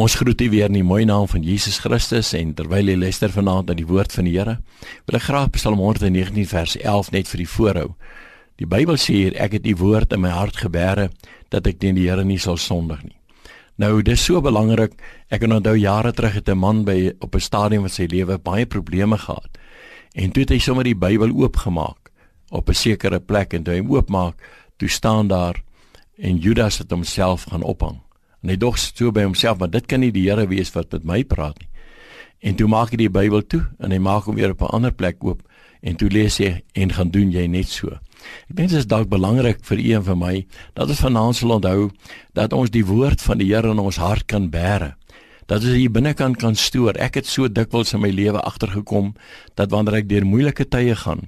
Ons groet u weer in die mooi naam van Jesus Christus en terwyl jy luister vanaand na die woord van die Here, wil ek graag Psalm 119 vers 11 net vir u voorhou. Die Bybel sê hier ek het u woord in my hart gebeere dat ek teen die Here nie sal sondig nie. Nou dis so belangrik. Ek het onthou jare terug het 'n man by op 'n stadium van sy lewe baie probleme gehad. En toe het hy sommer die Bybel oopgemaak op 'n sekere plek en toe hy oopmaak, toe staan daar en Judas het homself gaan ophang. En hy dog so by homself, maar dit kan nie die Here wees wat met my praat nie. En toe maak hy die Bybel toe en hy maak hom weer op 'n ander plek oop en toe lees hy en gaan doen jy net so. Ek dink dit is dalk belangrik vir u en vir my dat ons vanaand sal onthou dat ons die woord van die Here in ons hart kan bære. Dat ons hier binnekant kan stoor. Ek het so dikwels in my lewe agtergekom dat wanneer ek deur moeilike tye gaan,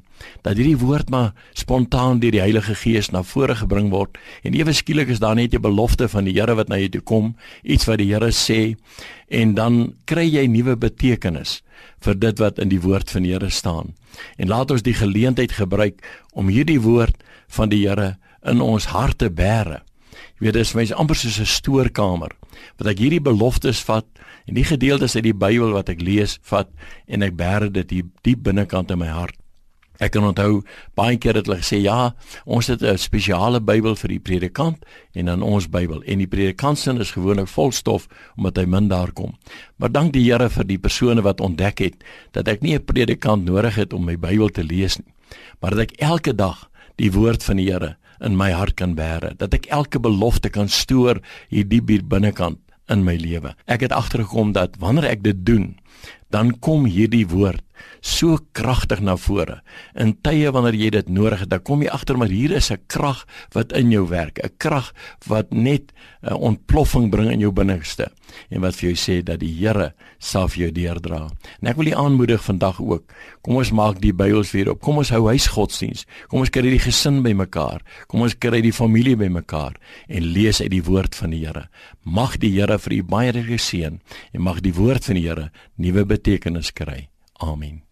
dat hierdie woord maar spontaan deur die Heilige Gees na vore gebring word en ewe skielik is daar net 'n belofte van die Here wat na jou toe kom, iets wat die Here sê en dan kry jy nuwe betekenis vir dit wat in die woord van die Here staan. En laat ons die geleentheid gebruik om hierdie woord van die Here in ons harte bære. Jy weet dis my amper soos 'n stoorkamer wat ek hierdie beloftes vat en die gedeeltes uit die Bybel wat ek lees vat en ek bære dit hier diep binnekant in my hart. Ek kan onthou baie keer het hulle gesê ja, ons het 'n spesiale Bybel vir die predikant en dan ons Bybel en die predikant se is gewoonlik vol stof omdat hy min daar kom. Maar dank die Here vir die persone wat ontdek het dat ek nie 'n predikant nodig het om my Bybel te lees nie, maar dat ek elke dag die woord van die Here in my hart kan bære, dat ek elke belofte kan stoor hier diep hier binnekant in my lewe. Ek het agtergekom dat wanneer ek dit doen, dan kom hierdie woord so kragtig na vore. In tye wanneer jy dit nodig het, dan kom jy agter maar hier is 'n krag wat in jou werk, 'n krag wat net 'n ontploffing bring in jou binneste en wat vir jou sê dat die Here sal vir jou deurdra. En ek wil u aanmoedig vandag ook. Kom ons maak die Bybels weer op. Kom ons hou huisgodsdiens. Kom ons kry die gesin bymekaar. Kom ons kry die familie bymekaar en lees uit die woord van die Here. Mag die Here vir u baie regeer seën en mag die woord van die Here nuwe betekenis kry. Amen.